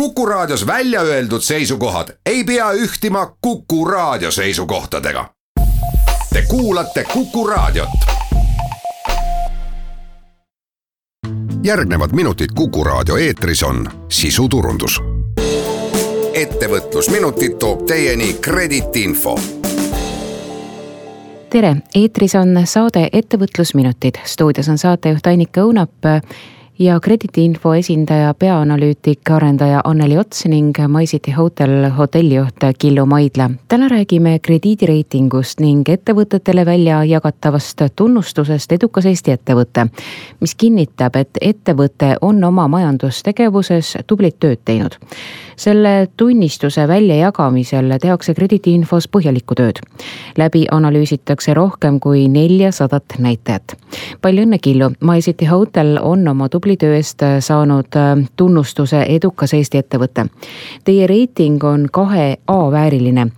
Kuku Raadios välja öeldud seisukohad ei pea ühtima Kuku Raadio seisukohtadega. Te kuulate Kuku Raadiot. järgnevad minutid Kuku Raadio eetris on sisuturundus. ettevõtlusminutid toob teieni Kredit Info tere, eetris on saade Ettevõtlusminutid, stuudios on saatejuht Annika Õunap ja krediidiinfo esindaja, peaanalüütik, arendaja Anneli Ots ning MyCity Hotel hotellijuht Killu Maidla. täna räägime krediidireitingust ning ettevõtetele välja jagatavast tunnustusest Edukas Eesti ettevõte, mis kinnitab, et ettevõte on oma majandustegevuses tublit tööd teinud. selle tunnistuse väljajagamisel tehakse krediidiinfos põhjalikku tööd. läbi analüüsitakse rohkem kui neljasadat näitajat. palju õnne, Killu, MyCity Hotel on oma tubli tubli töö eest äh, saanud äh, tunnustuse Edukas Eesti ettevõte. Teie reiting on kahe A vääriline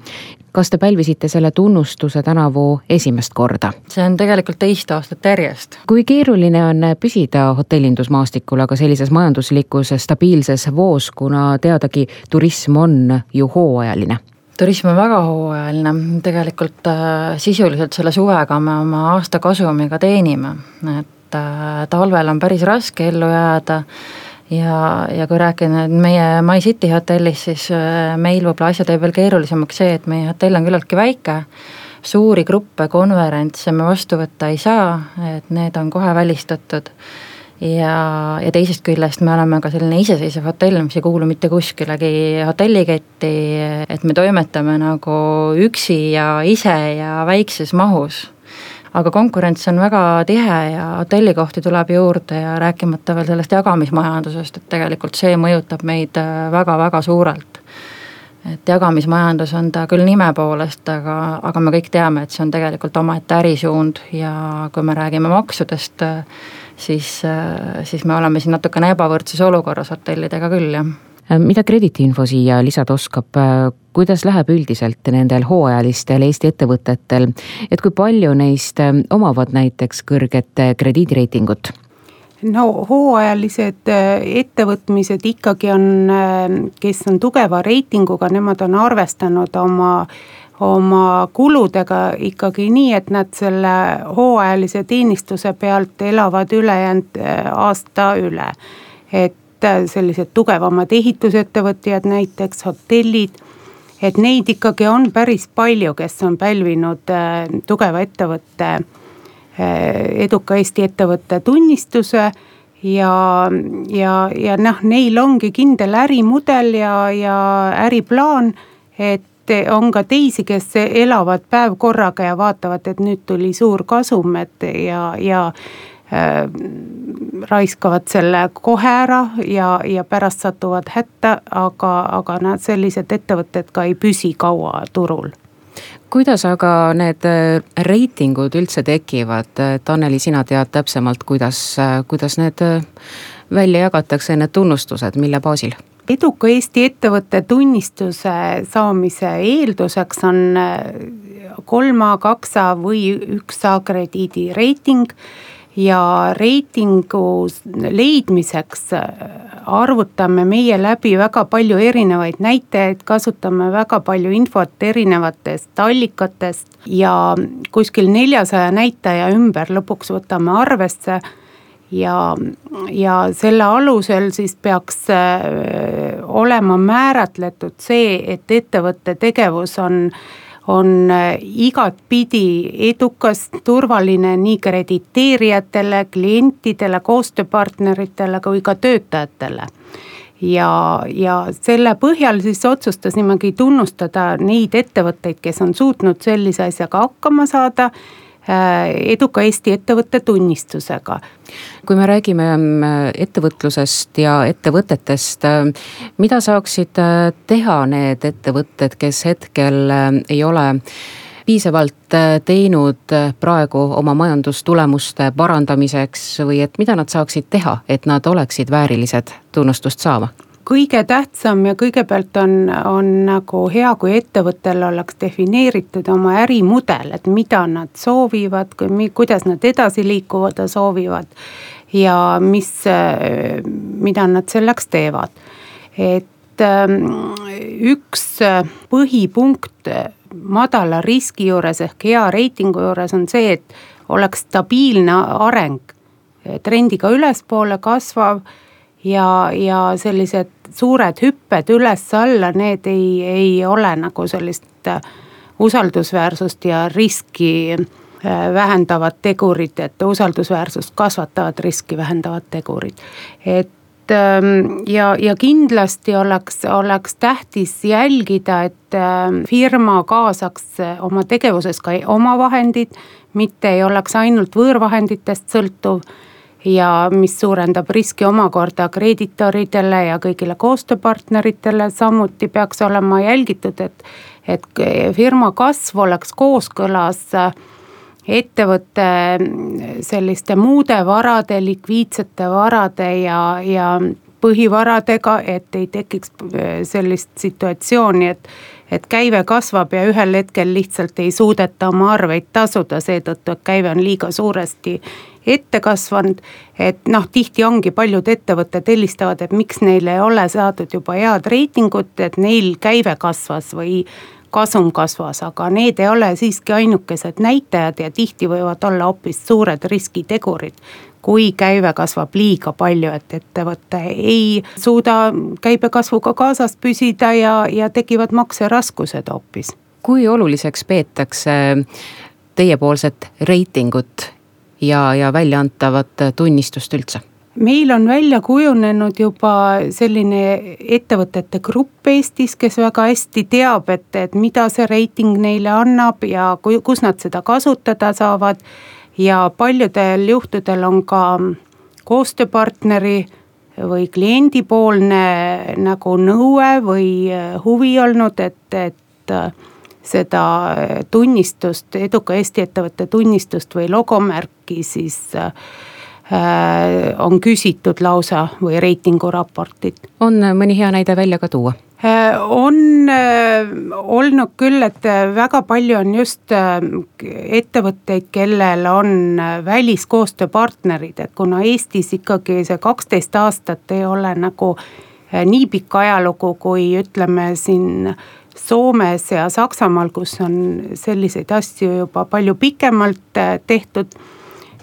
kas te pälvisite selle tunnustuse tänavu esimest korda? see on tegelikult teist aastat järjest. kui keeruline on püsida hotellindusmaastikul, aga sellises majanduslikus stabiilses voos, kuna teadagi, turism on ju hooajaline? turism on väga hooajaline, tegelikult äh, sisuliselt selle suvega me oma aasta kasumiga teenime, et et äh, talvel on päris raske ellu jääda. Ja, ja kui rääkida nüüd meie MyCity hotellis, siis äh, meil võib-olla asja teeb veel keerulisemaks see, et meie hotell on küllaltki väike, suuri gruppe, konverentse me vastu võtta ei saa, et need on kohe välistatud. Ja, ja teisest küljest me oleme ka selline iseseisev hotell, mis ei kuulu mitte kuskilegi hotelliketti, et me toimetame nagu üksi ja ise ja väikses mahus aga konkurents on väga tihe ja hotellikohti tuleb juurde ja rääkimata veel sellest jagamismajandusest, et tegelikult see mõjutab meid väga-väga äh, suurelt. et jagamismajandus on ta küll nime poolest, aga, aga me kõik teame, et see on tegelikult omaette ärisuund ja kui me räägime maksudest, siis, äh, siis me oleme siin natukene ebavõrdses olukorras hotellidega küll, jah Äh, mida krediidiinfo siia lisada oskab, äh, kuidas läheb üldiselt nendel hooajalistel Eesti ettevõtetel, et kui palju neist äh, omavad näiteks kõrget krediidireitingut? no hooajalised ettevõtmised ikkagi on, kes on tugeva reitinguga, nemad on arvestanud oma oma kuludega ikkagi nii, et nad selle hooajalise teenistuse pealt elavad ülejäänud aasta üle. et Äh, sellised tugevamad ehitusettevõtjad, näiteks hotellid. et neid ikkagi on päris palju, kes on pälvinud äh, tugeva ettevõtte, äh, eduka Eesti ettevõtte tunnistuse ja, ja, ja noh, neil ongi kindel ärimudel ja, ja äriplaan, et on ka teisi, kes elavad päev korraga ja vaatavad, et nüüd tuli suur kasum, et ja, ja raiskavad selle kohe ära ja, ja pärast satuvad hätta, aga, aga nad sellised ettevõtted ka ei püsi kaua turul. Kuidas aga need äh, reitingud üldse tekivad, et Anneli, sina tead täpsemalt, kuidas, äh, kuidas need välja jagatakse, need tunnustused, mille baasil? eduka Eesti ettevõtte tunnistuse saamise eelduseks on kolm A, kaks A või üks A krediidireiting ja reitingu leidmiseks äh, arvutame meie läbi väga palju erinevaid näitajaid, kasutame väga palju infot erinevatest allikatest ja kuskil neljasaja näitaja ümber lõpuks võtame arvesse. Ja, ja selle alusel siis peaks äh, olema määratletud see, et ettevõtte tegevus on on äh, igatpidi edukas, turvaline nii krediteerijatele, klientidele, koostööpartneritele kui ka töötajatele. Ja, ja selle põhjal siis otsustasimegi tunnustada neid ettevõtteid, kes on suutnud sellise asjaga hakkama saada eduka Eesti ettevõtte tunnistusega. kui me räägime mm, ettevõtlusest ja ettevõtetest, äh, mida saaksid äh, teha need ettevõtted, kes hetkel ei ole piisavalt teinud praegu oma majandustulemuste parandamiseks või et mida nad saaksid teha, et nad oleksid väärilised tunnustust saama? Kõige tähtsam ja kõigepealt on, on nagu hea, kui ettevõttel oleks defineeritud oma ärimudel, et mida nad soovivad, kui, kuidas nad edasi liikuda soovivad. ja mis, mida nad selleks teevad, et ähm, üks põhipunkt madala riski juures ehk hea reitingu juures on see, et oleks stabiilne areng, trendiga ülespoole kasvav ja, ja sellised suured hüpped üles-alla, need ei, ei ole nagu sellist usaldusväärsust ja riski äh, vähendavad tegurid, et usaldusväärsust kasvatavad riski vähendavad tegurid. et ähm, ja, ja kindlasti oleks, oleks tähtis jälgida, et ähm, firma kaasaks oma tegevuses ka omavahendid, mitte ei oleks ainult võõrvahenditest sõltuv ja mis suurendab riski omakorda kreeditoridele ja kõigile koostööpartneritele, samuti peaks olema jälgitud, et et firma kasv oleks kooskõlas ettevõtte selliste muude varade, likviidsete varade ja, ja põhivaradega, et ei tekiks sellist situatsiooni, et et käive kasvab ja ühel hetkel lihtsalt ei suudeta oma arveid tasuda. Seetõttu, et käive on liiga suuresti ette kasvanud. et noh, tihti ongi paljud ettevõtted helistavad, et miks neil ei ole saadud juba head reitingut, et neil käive kasvas või kasum kasvas, aga need ei ole siiski ainukesed näitajad ja tihti võivad olla hoopis suured riskitegurid. kui käive kasvab liiga palju, et ettevõte ei suuda käibekasvuga kaasas püsida ja, ja tekivad makseraskused hoopis. kui oluliseks peetakse teiepoolset reitingut ja, ja väljaantavat tunnistust üldse? meil on välja kujunenud juba selline ettevõtete grupp Eestis, kes väga hästi teab, et, et mida see reiting neile annab ja kus nad seda kasutada saavad. ja paljudel juhtudel on ka koostööpartneri või kliendipoolne nagu nõue või huvi olnud, et, et seda tunnistust, eduka Eesti ettevõtte tunnistust või logomärki siis äh, on küsitud lausa või reitinguraportit. on mõni hea näide välja ka tuua? Äh, on äh, olnud küll, et väga palju on just ettevõtteid, kellel on väliskoostööpartnerid, et kuna Eestis ikkagi see kaksteist aastat ei ole nagu nii pikk ajalugu, kui ütleme siin Soomes ja Saksamaal, kus on selliseid asju juba palju pikemalt äh, tehtud.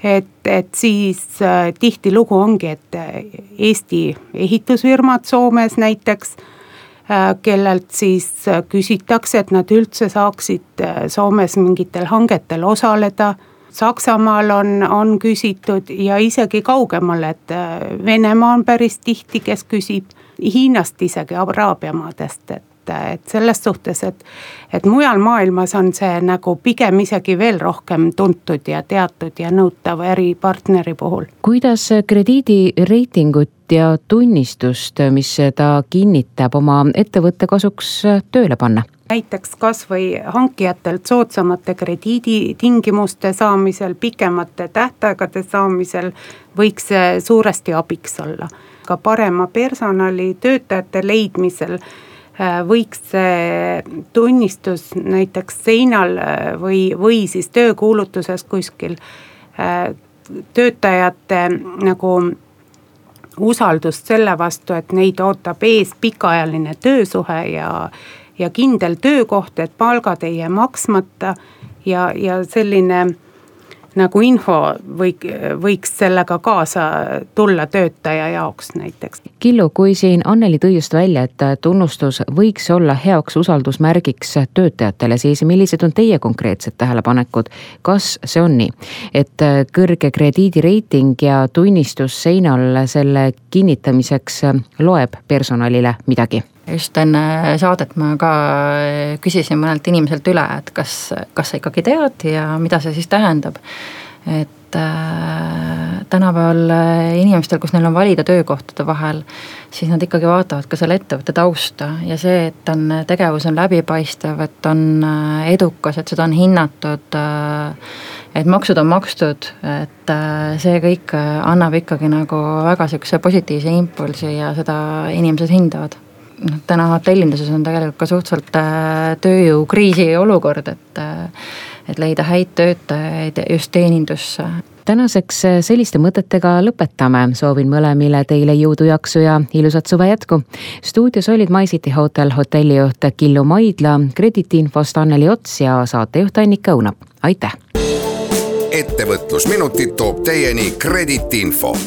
et, et siis äh, tihtilugu ongi, et äh, Eesti ehitusfirmad Soomes näiteks kellelt siis küsitakse, et nad üldse saaksid Soomes mingitel hangetel osaleda. Saksamaal on, on küsitud ja isegi kaugemal, et Venemaa on päris tihti, kes küsib, Hiinast isegi, Araabia maadest, et et, et selles suhtes, et, et mujal maailmas on see nagu pigem isegi veel rohkem tuntud ja teatud ja nõutav äripartneri puhul. kuidas krediidireitingut ja tunnistust, mis ta kinnitab, oma ettevõtte kasuks tööle panna? näiteks kasvõi hankijatelt soodsamate krediiditingimuste saamisel, pikemate tähtaegade saamisel võiks see suuresti abiks olla. ka parema personali, töötajate leidmisel võiks see tunnistus näiteks seinal äh, või, või siis töökuulutuses kuskil äh, töötajate nagu usaldust selle vastu, et neid ootab ees pikaajaline töösuhe ja, ja kindel töökoht, et palgad ei jää maksmata ja, ja selline nagu info või, võiks sellega kaasa tulla töötaja jaoks näiteks. Killu, kui siin Anneli tõi just välja, et tunnustus võiks olla heaks usaldusmärgiks töötajatele, siis millised on teie konkreetsed tähelepanekud? kas see on nii, et kõrge krediidireiting ja tunnistus seinal selle kinnitamiseks loeb personalile midagi? Just enne saadet ma ka küsisin mõnelt inimeselt üle, et kas, kas sa ikkagi tead ja mida see siis tähendab. et äh, tänapäeval inimestel, kus neil on valida töökohtade vahel, siis nad ikkagi vaatavad ka selle ettevõtte tausta ja see, et on, tegevus on läbipaistev, et on äh, edukas, et seda on hinnatud äh, et maksud on makstud, et äh, see kõik annab ikkagi nagu väga sihukese positiivse impulsi ja seda inimesed hindavad noh, täna hotellinduses on tegelikult ka suhteliselt äh, tööjõukriisi olukord, et äh, et leida häid töötajaid just teenindusse tänaseks selliste mõtetega lõpetame, soovin mõlemile teile jõudu, jaksu ja ilusat suve jätku. stuudios olid MyCity Hotel hotellijuht Killu Maidla, krediitiinfost Anneli Ots ja saatejuht Annika Õunap, aitäh! ettevõtlusminutid toob teieni Kredit info